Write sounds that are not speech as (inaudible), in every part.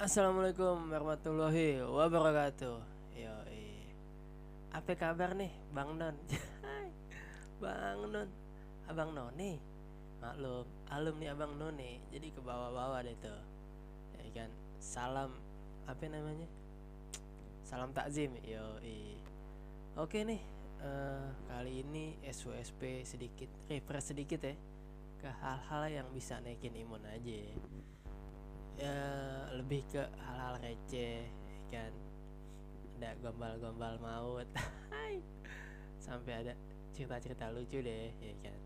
Assalamualaikum warahmatullahi wabarakatuh. Yo, apa kabar nih, Bang Non? (laughs) Bang Non, Abang Noni. Maklum, alum nih Abang Noni. Jadi ke bawah-bawah deh tuh. Ya kan, salam apa namanya? Salam takzim. Yo, Oke nih, uh, kali ini SWSP sedikit refresh sedikit ya ke hal-hal yang bisa naikin imun aja ya lebih ke hal-hal receh kan. Ada gombal-gombal maut. (laughs) Sampai ada cerita-cerita lucu deh ya kan.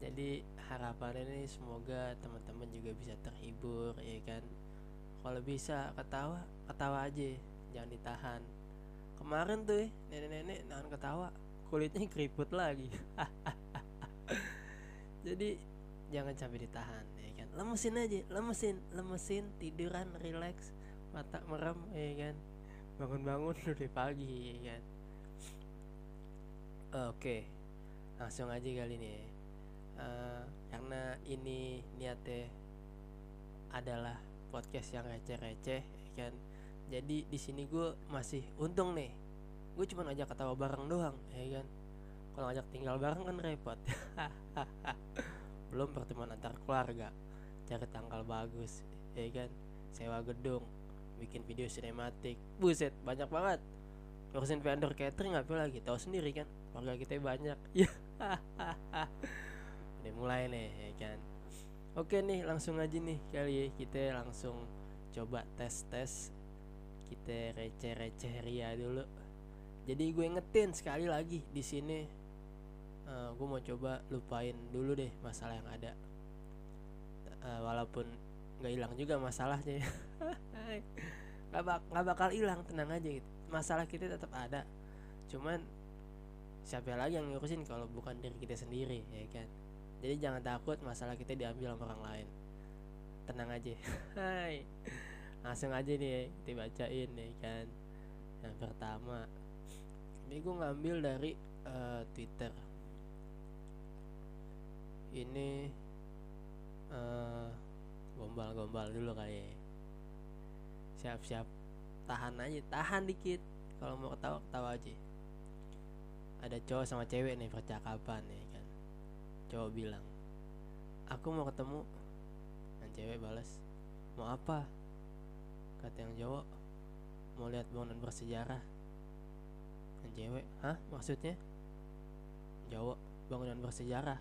Jadi harapan ini semoga teman-teman juga bisa terhibur ya kan. Kalau bisa ketawa ketawa aja. Jangan ditahan. Kemarin tuh nenek-nenek nahan ketawa. Kulitnya keriput lagi. (laughs) Jadi jangan sampai ditahan lemesin aja lemesin lemesin tiduran relax mata merem ya kan? Bangun-bangun (laughs) udah pagi ya kan? Oke langsung aja kali ini uh, karena ini niatnya adalah podcast yang receh-receh ya kan? Jadi di sini gue masih untung nih. Gue cuma ajak ketawa bareng doang ya kan? Kalau ajak tinggal bareng kan repot. (laughs) Belum pertemuan antar keluarga cari tanggal bagus ya kan? Sewa gedung bikin video sinematik. Buset banyak banget. Ngurusin vendor catering apa lagi? Tahu sendiri kan? Keluarga kita banyak. Ya (laughs) udah mulai nih ya kan? Oke nih langsung aja nih kali ya. Kita langsung coba tes tes kita receh receh ria dulu. Jadi gue ingetin sekali lagi di sini uh, gue mau coba lupain dulu deh masalah yang ada uh, walaupun nggak hilang juga masalahnya. (laughs) Nggak bak nggak bakal hilang tenang aja gitu. Masalah kita tetap ada. Cuman siapa lagi yang ngurusin kalau bukan diri kita sendiri ya kan? Jadi jangan takut masalah kita diambil sama orang lain. Tenang aja. Hai. Langsung aja nih kita bacain ya kan? Yang pertama. Ini gue ngambil dari uh, Twitter. Ini uh, gombal-gombal dulu kali ya. Siap-siap. Tahan aja tahan dikit. Kalau mau ketawa ketawa aja. Ada cowok sama cewek nih percakapan nih kan. Cowok bilang aku mau ketemu. Dan cewek balas mau apa? Kata yang cowok mau lihat bangunan bersejarah. Dan cewek hah? Maksudnya? Cowok bangunan bersejarah.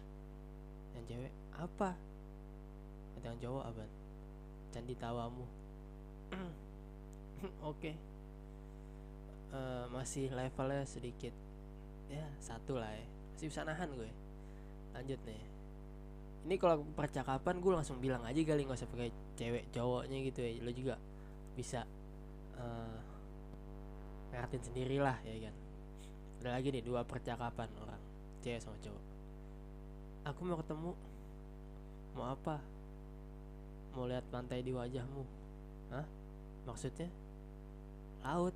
Yang cewek apa yang cowok apa candi tawamu. (clears throat) Oke. Okay. uh, eh, masih levelnya sedikit. Ya satu lah ya. Masih bisa nahan gue. Lanjut nih. Ini kalau percakapan gue langsung bilang aja kali nggak usah pakai cewek cowoknya gitu ya. Lo juga bisa uh, ngertiin sendiri lah ya kan. Ada lagi nih dua percakapan orang cewek sama cowok. Aku mau ketemu mau apa mau lihat pantai di wajahmu. Hah? maksudnya? Laut.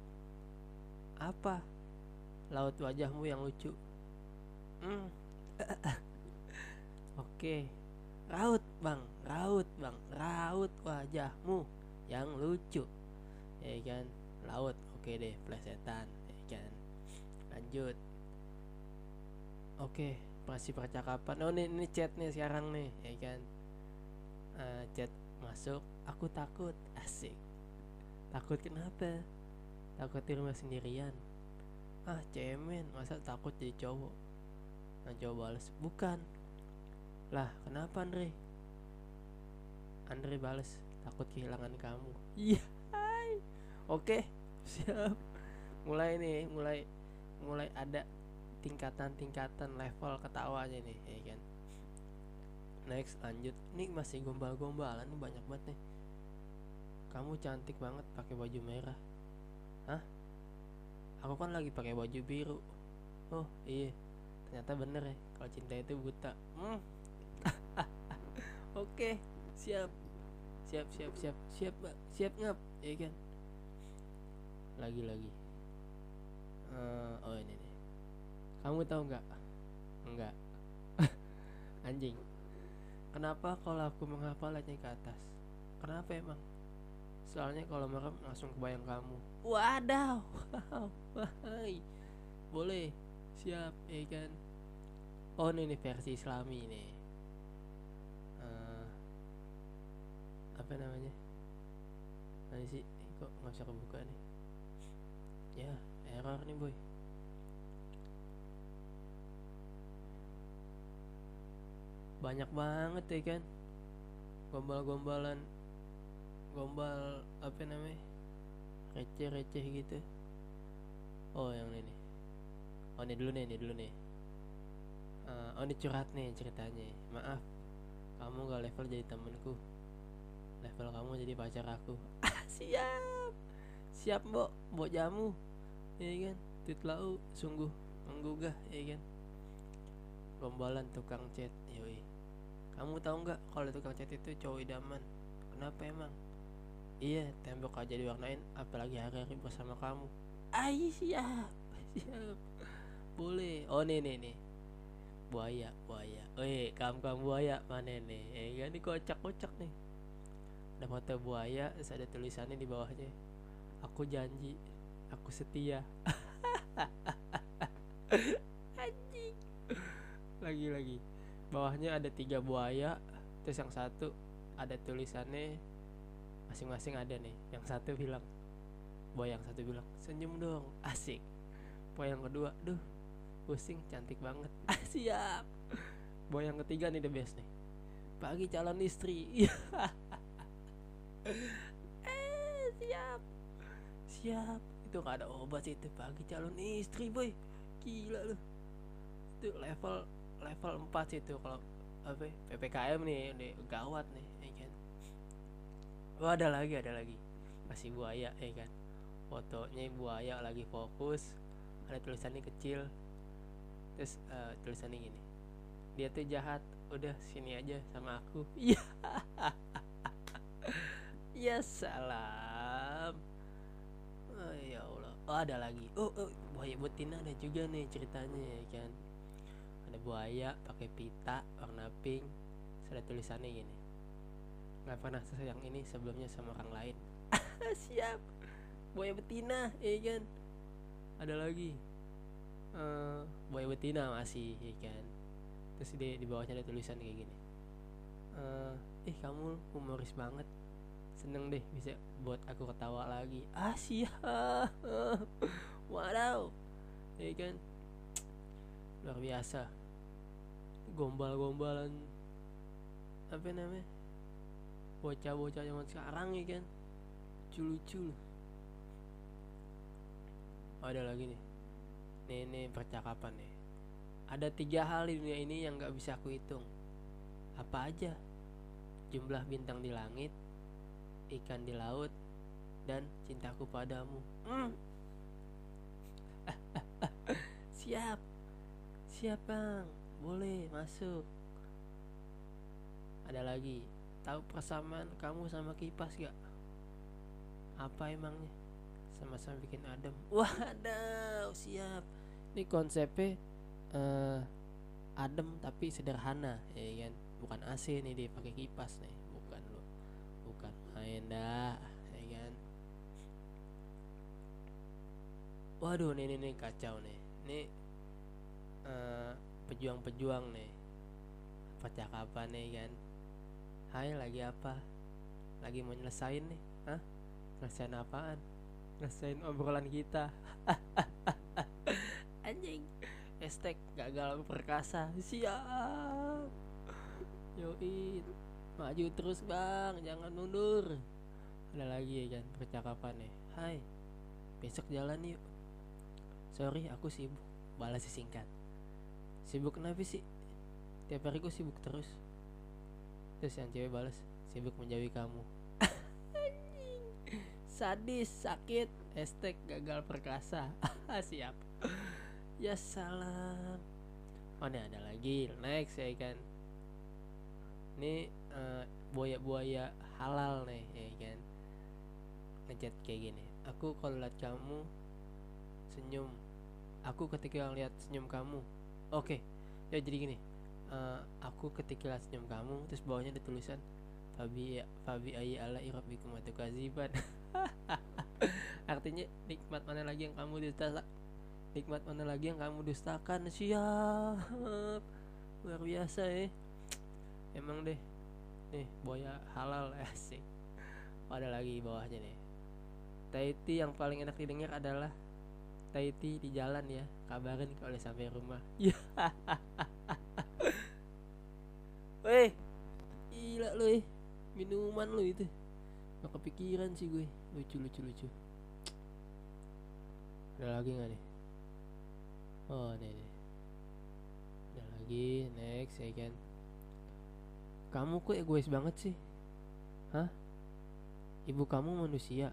Apa? Laut wajahmu yang lucu. Hmm. (laughs) oke. Raut bang. Raut bang. Raut wajahmu yang lucu. Ya kan? Laut. Oke deh plesetan. Ya kan? Lanjut. Oke masih percakapan. Oh ini, ini chat nih sekarang nih. Ya kan? Uh, chat masuk aku takut. Asik. Takut kenapa? Takut di rumah sendirian. Ah cemen masa takut jadi cowok? Nah cowok balas bukan. Lah kenapa Andre? Andre balas takut kehilangan kamu. Iya oke (laughs) siap. Mulai nih mulai mulai ada tingkatan-tingkatan level ketawanya nih ya kan next lanjut. Nih masih gombal-gombalan nih banyak banget nih. Kamu cantik banget pakai baju merah. Hah? Aku kan lagi pakai baju biru. Oh iya. Ternyata bener ya kalau cinta itu buta. Hmm. (laughs) oke siap. Siap siap siap. Siap mbak. Siap ngap. Ya kan? Lagi lagi. Uh, oh ini nih. Kamu tahu nggak? Enggak (laughs) anjing kenapa kalau aku menghafal ke atas? Kenapa emang? Soalnya kalau merem langsung kebayang kamu. Wadaw. Wow wahai. Boleh? Siap ya kan? Oh ini versi islami nih uh, apa namanya? Mana sih? Kok nggak bisa kebuka nih? Ya error nih boy banyak banget ya kan gombal-gombalan. Gombal apa namanya? Receh-receh gitu. Oh yang ini oh ini dulu nih ini dulu nih. Uh, oh ini curhat nih ceritanya. Maaf kamu gak level jadi temenku level kamu jadi pacar aku. (laughs) Ah, siap. Siap mbok. Mbok jamu. Ya kan titlau sungguh menggugah ya kan gombalan tukang chat yoi kamu tahu nggak kalau tukang cat itu cowok idaman? Kenapa emang? Iya tembok aja diwarnain apalagi hari-hari bersama kamu. Ay siap siap. Boleh. Oh nih nih nih. Buaya buaya. Iya kamu kamu buaya mana nih? Eh ya, ini kocak kocak nih. Ada foto buaya terus ada tulisannya di bawahnya. Aku janji aku setia. (laughs) Anjing. Lagi lagi bawahnya ada tiga buaya terus yang satu ada tulisannya masing-masing ada nih. Yang satu bilang buaya yang satu bilang senyum dong asik. Buaya yang kedua duh pusing cantik banget. (laughs) Ah, siap. Buaya yang ketiga nih the best nih. Pagi calon istri. (laughs) Eh siap. Siap. Itu gak ada obat sih itu pagi calon istri boy. Gila lu. Itu level level 4 sih itu kalau apa ppkm nih ini gawat nih ya kan. Oh ada lagi ada lagi. Masih buaya ya kan. Fotonya buaya lagi fokus ada tulisannya kecil. Terus uh, tulisannya gini. Dia tuh jahat udah sini aja sama aku. Iya (laughs) ya salam. Oh ya Allah. Oh ada lagi. Oh, oh buaya betina ada juga nih ceritanya ya kan ada buaya pakai pita warna pink. Ada tulisannya gini. Nggak pernah yang ini sebelumnya sama orang lain. (laughs) Siap. Buaya betina ya kan? Ada lagi. Uh, buaya betina masih ya kan? Terus di di bawahnya ada tulisan kayak gini. Uh, ih kamu humoris banget. Seneng deh bisa buat aku ketawa lagi. Ah siap. (laughs) Wadaw. Ya kan? Luar biasa gombal-gombalan apa namanya bocah-bocah zaman sekarang ya kan. Lucu-lucu ada lagi nih. Nih nih percakapan nih. Ada tiga hal di dunia ini yang gak bisa aku hitung. Apa aja? Jumlah bintang di langit ikan di laut dan cintaku padamu. Mm. (laughs) siap. Siap bang boleh masuk. Ada lagi. Tahu persamaan kamu sama kipas gak? Apa emangnya? Sama-sama bikin adem. (laughs) Waduh siap. Ini konsepnya uh, adem tapi sederhana ya kan? Bukan AC nih dia pakai kipas nih. Bukan lo bukan main dah ya kan? Waduh nih nih, nih kacau nih. Ini uh, pejuang-pejuang nih. Percakapan nih kan? Hai lagi apa? Lagi mau nyelesain nih Hah? nyelesain apaan? Nyelesain obrolan kita. (laughs) Anjing. Hashtag gagal perkasa. Siap. Yoi. Maju terus bang. Jangan mundur. Ada lagi ya kan percakapan nih? Hai. Besok jalan yuk. Sorry aku sibuk. Balas singkat sibuk kenapa sih? Tiap hari gue sibuk terus. Terus yang cewek balas sibuk menjauhi kamu. (laughs) Sadis sakit. Hashtag gagal perkasa. (laughs) Siap. Ya salam. Oh ini ada lagi. Next ya kan. Ini uh, buaya-buaya halal nih ya kan. Ngechat kayak gini aku kalau lihat kamu senyum. Aku ketika lihat senyum kamu oke. Okay. ya jadi gini. Uh, aku ketika senyum kamu terus bawahnya ada tulisan Fabi Fabi ayi ala irabikum kaziban (laughs) Artinya nikmat mana lagi yang kamu dusta Nikmat mana lagi yang kamu dustakan? Siap. (laughs) Luar biasa ya Emang deh. Nih boya halal (laughs) asik. Ada lagi bawahnya nih. Taiti yang paling enak didengar adalah Taiti di jalan ya Kabarin kalau sampai rumah. Ya (laughs) Weh. Gila lu eh. Minuman lu itu. Gak kepikiran sih gue. Lucu lucu lucu. Ada lagi gak nih? Oh nih nih Ada lagi. Next ya kan. Kamu kok egois banget sih? Hah? Ibu kamu manusia.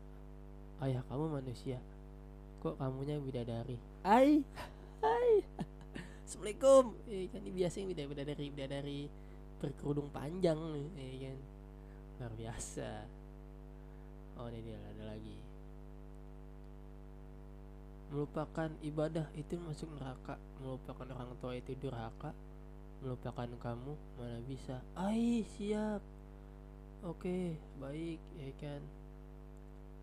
Ayah kamu manusia Kok kamunya bidadari? Hai. Hai. Assalamualaikum. Ya kan ini biasa bidadari Bidadari berkerudung panjang ya kan. Luar biasa. Oh ini dia ada lagi. Melupakan ibadah itu masuk neraka. Melupakan orang tua itu durhaka. Melupakan kamu mana bisa. Ai siap. Oke baik ya kan.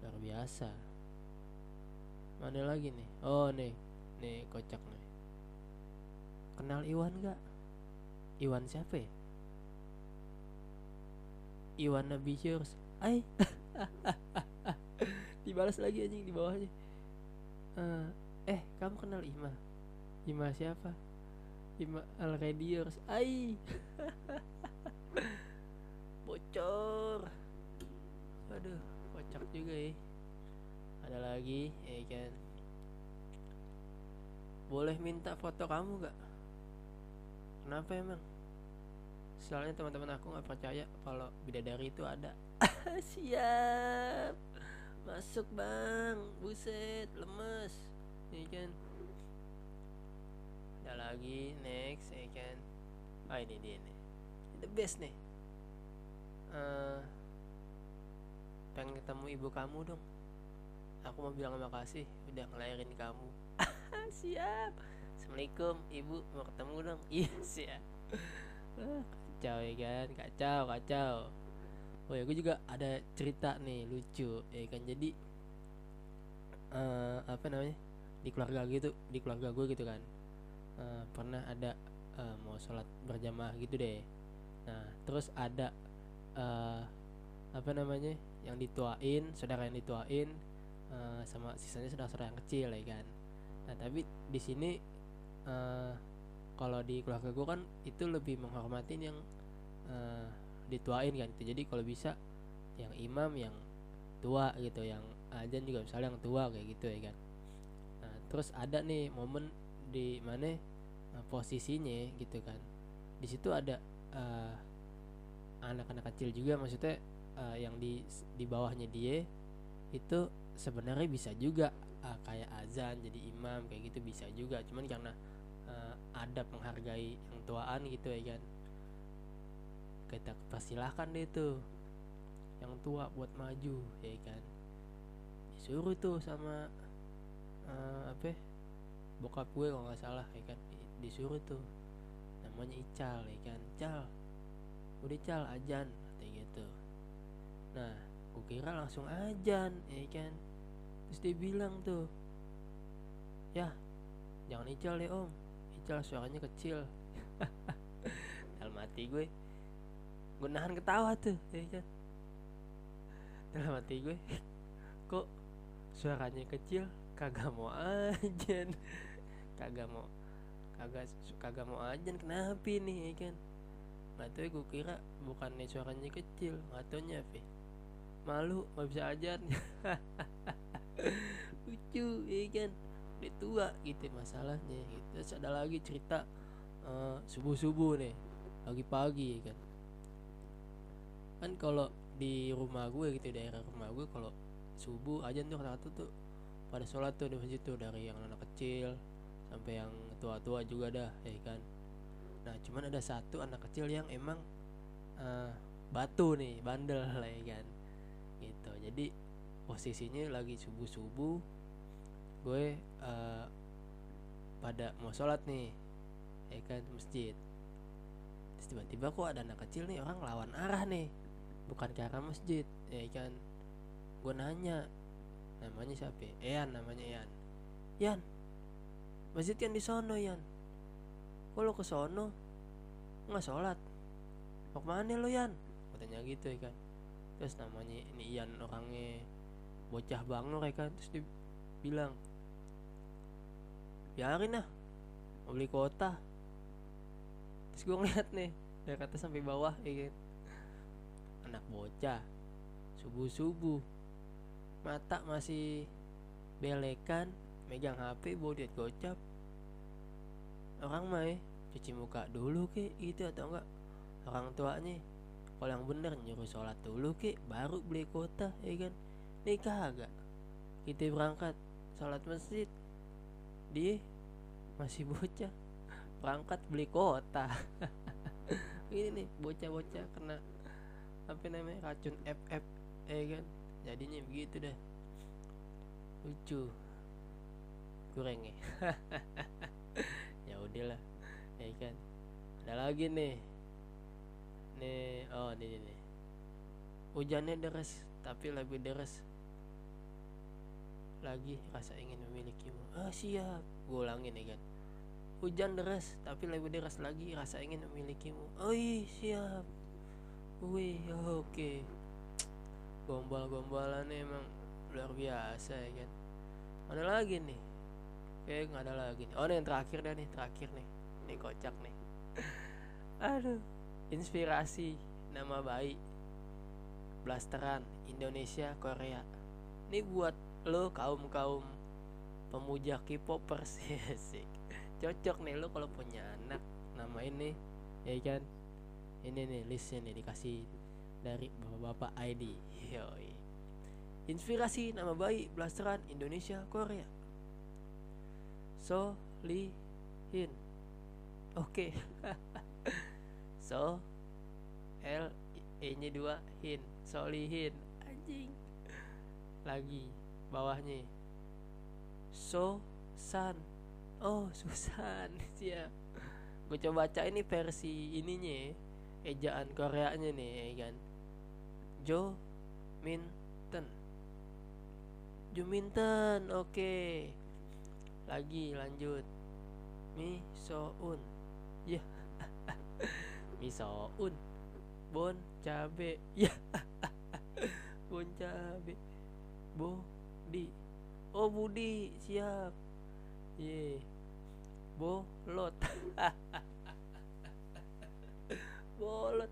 Luar biasa mana lagi nih. Oh nih. Nih kocak nih. Kenal Iwan gak Iwan siapa ya? Iwan Ambitious Ay. (laughs) Dibalas lagi anjing di bawahnya. Uh, Eh kamu kenal Ima? Ima siapa? Ima Al Radiers Ay. (laughs) Bocor. Aduh Kocak juga ya Ada lagi? Ya kan Boleh minta foto kamu gak Kenapa emang? Soalnya teman-teman aku nggak percaya kalau bidadari itu ada. (laughs) Siap. Masuk bang. Buset lemes. Ya kan ada lagi. Next ya kan ah ini dia nih. The best nih. Uh, pengen ketemu ibu kamu dong aku mau bilang makasih udah ngelahirin kamu. (laughs) Siap. Assalamualaikum ibu. Mau ketemu dong? (laughs) Iya siap. Kacau ya kan? Kacau kacau. Oh ya gue juga ada cerita nih lucu ya kan? Jadi uh, apa namanya? Di keluarga gitu di keluarga gue gitu kan. Uh, pernah ada uh, mau sholat berjamaah gitu deh. Nah terus ada uh, apa namanya? Yang dituain saudara yang dituain uh, sama sisanya saudara-saudara yang kecil ya kan? Nah tapi di sini uh, kalau di keluarga gue kan itu lebih menghormatin yang uh, dituain kan gitu. Jadi kalau bisa yang imam yang tua gitu yang ajan juga misalnya yang tua kayak gitu ya kan? Nah terus ada nih momen di mana uh, posisinya gitu kan. Di situ ada uh, anak-anak kecil juga maksudnya uh, yang di di bawahnya dia itu sebenarnya bisa juga uh, kayak azan jadi imam kayak gitu bisa juga. Cuman karena uh, ada menghargai yang tuaan gitu ya kan. Kita persilahkan deh tuh yang tua buat maju ya kan. Disuruh tuh sama uh, apa bokap gue kalau nggak salah ya kan. Disuruh tuh namanya Ical ya kan. Ical udah Ical ajan kayak gitu. Nah gue kira langsung ajan ya kan terus dia bilang tuh ya jangan Ical deh om. Ical suaranya kecil. (laughs) Dalam hati gue gue nahan ketawa tuh ya kan? Dalam hati gue kok suaranya kecil? Kagak mau ajan. (laughs) Kagak mau kagak kagak mau ajan kenapa nih ya kan? Nggak tahu gue kira bukannya suaranya kecil nggak apa malu nggak bisa ajan (laughs) lucu ya kan? Udah tua gitu masalahnya gitu. terus ada lagi cerita uh, subuh subuh nih pagi-pagi ya kan? Kan kalau di rumah gue gitu daerah rumah gue kalau subuh aja tuh rata-rata tuh pada sholat tuh di masjid tuh dari yang anak kecil sampai yang tua-tua juga dah ya kan? Nah cuman ada satu anak kecil yang emang uh, batu nih bandel lah (laughs) ya kan? Gitu. Jadi posisinya lagi subuh subuh gue uh, pada mau sholat nih ya kan masjid. Terus tiba-tiba kok ada anak kecil nih orang lawan arah nih bukan ke arah masjid ya kan. Gue nanya namanya siapa ya? Ean namanya Ean Yan masjid kan di sono Yan kok lo ke sono? Nggak sholat. Mau ke mana lo Yan katanya gitu ya kan. Terus namanya ini Ian orangnya bocah bangor ya kan terus dia bilang biarin lah mau beli kota terus gue ngeliat nih dari atas sampai bawah ya kan. Anak bocah subuh subuh mata masih belekan megang HP duit gocap. Orang mah ya cuci muka dulu ke gitu atau enggak? Orang tuanya kalau yang bener nyuruh sholat dulu ke baru beli kota ya kan nikah agak? Kita berangkat sholat masjid. Dia masih bocah. Berangkat beli kota. (laughs) Ini nih bocah-bocah kena apa namanya racun FF ya kan? Jadinya begitu dah. Lucu. Kurang ya. (laughs) Ya udahlah ya kan? Ada lagi nih. Nih oh ini nih hujannya deras tapi lebih deras lagi rasa ingin memilikimu. Ah siap. Gue ulangin ya kan hujan deras tapi lebih deras lagi rasa ingin memilikimu. Iya siap. Wih oke. Okay. gombal-gombalannya emang luar biasa ya kan ada lagi nih. Kayak nggak ada lagi nih. oh ini yang terakhir dah nih terakhir nih. Ini kocak nih. (laughs) Aduh. Inspirasi nama baik. Blasteran Indonesia Korea ini buat lo kaum kaum pemuja K-popers sih (laughs) cocok nih lo kalau punya anak. Nama ini ya kan? Ini nih listnya nih dikasih dari bapak-bapak ID Yoi. inspirasi nama baik blasteran Indonesia Korea. So li hin oke. Okay. (laughs) so L E nya dua hin solihin anjing. Lagi bawahnya. So san oh (laughs) Susan siap. Gue coba baca ini versi ininya ejaan Koreanya nih ya kan. Jo Minten Jo Minten oke. Okay. lagi lanjut. Mi Soun ya. Yeah. (laughs) Mi Soun Bon cabe. Ya. (laughs) Bon cabe Bodi Oh Budi siap. Ye Bolot. (laughs) Bolot.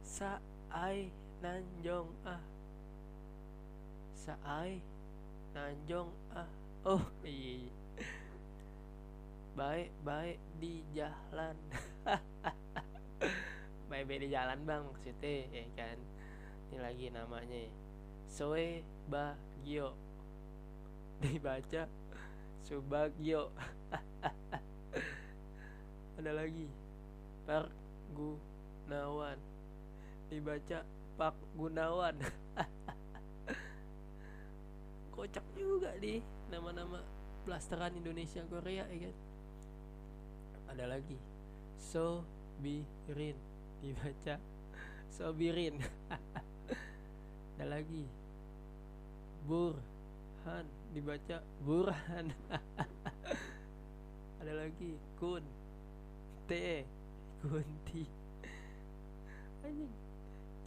Saai Nanjong ah. Saai Nanjong ah. Oh iya Baik-baik di jalan. (laughs) Baik-baik di jalan bang Maksudnya ya kan. Ini lagi namanya Soe Bagio (laughs) Dibaca Subagio. (laughs) Ada lagi? Pak Gunawan. Dibaca Pak Gunawan. (laughs) Kocak juga di nama-nama blasteran Indonesia Korea ya kan? Ada lagi? Sobirin. Dibaca Sobirin. Ada lagi Burhan dibaca Burhan. (laughs) Ada lagi kun. T kunti.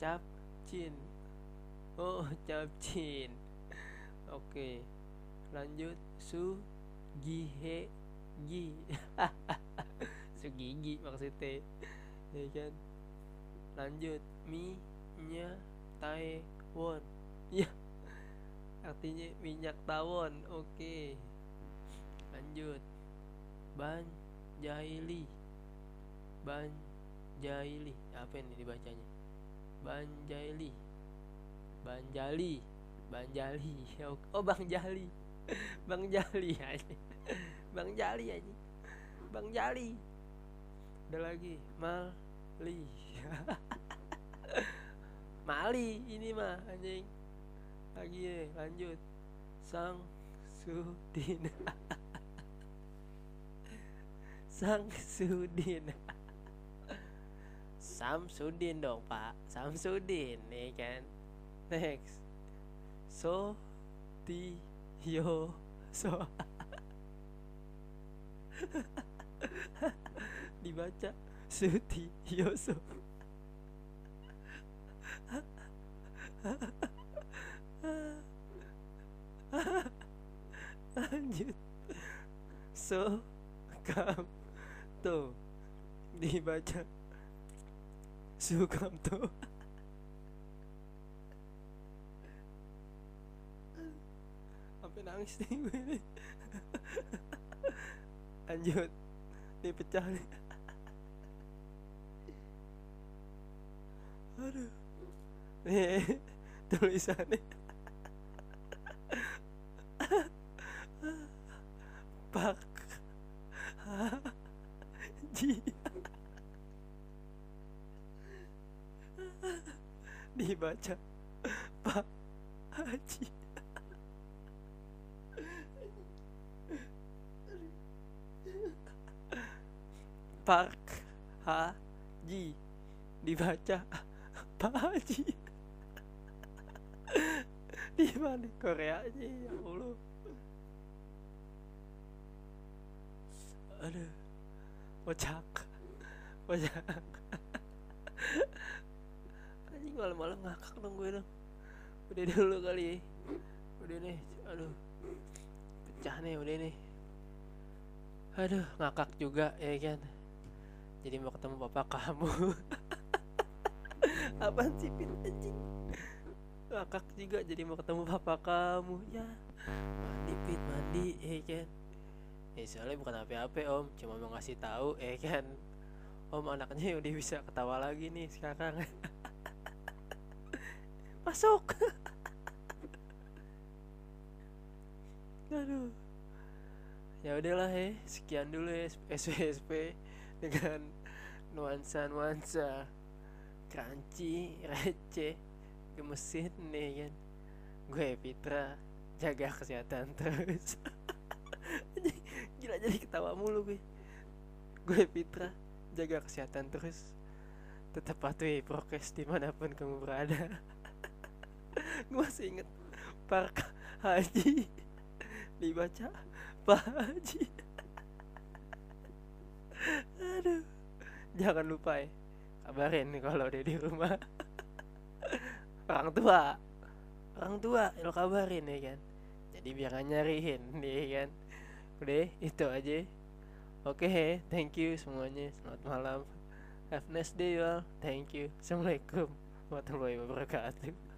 Cap cin oh (laughs) cap cin oke lanjut. Su gihe gi. (laughs) Su gigi maksudnya ya kan? Lanjut. Mi nya taiwan ya artinya minyak tawon oke. Lanjut. Ban jaili ban jaili apa ini dibacanya? Ban jaili ban jali ban jali (laughs) oh bang jali. (laughs) Bang jali aja. (laughs) Bang jali aja. Bang jali. Ada lagi. Mali. Mali ini mah anjing lagi ya lanjut. Sang sudin. (laughs) Sang sudin. Samsudin dong pak. Samsudin nih kan. Next. So ti yo so. (laughs) Dibaca. Suti Yoso (laughs) lanjut so kam to dibaca. Sukamto sampai nangis nih gue nih lanjut. Dipecah nih. Aduh. Nih tulisannya pak. Dibaca. Pak. Haji. Pak. Haji. Dibaca. Pak Haji. Di mana Korea aja ya Allah aduh pocak pocak anjing malam-malam ngakak dong gue dong. Udah dulu kali ya. Udah nih aduh. Pecah nih udah nih. Aduh ngakak juga ya kan? Jadi mau ketemu bapak kamu. (laughs) Apaan sih pin? Anjing. Ngakak juga jadi mau ketemu bapak kamu. Ya mandi pit mandi ya kan ya soalnya bukan apa-apa om. Cuma mau ngasih tahu (laughs) ya kan? Om anaknya udah bisa ketawa lagi nih sekarang. (laughs) Masuk. (laughs) Aduh. Ya udahlah ya. Sekian dulu ya SPSP dengan nuansa nuansa kranci receh gemesin nih kan? Gue Fitra jaga kesehatan terus gila jadi ketawa mulu gue. Gue Fitra jaga kesehatan terus. Tetap patuhi prokes di mana pun kamu berada. (laughs) Gue masih inget Pak Haji. Dibaca Pak Haji. (laughs) Aduh jangan lupa ya kabarin kalau udah di rumah. (laughs) Orang tua orang tua lo kabarin ya kan. Jadi biar nyariin nih kan udah itu aja. Oke okay, thank you semuanya. Selamat malam. Have nice day all thank you. Assalamualaikum warahmatullahi wabarakatuh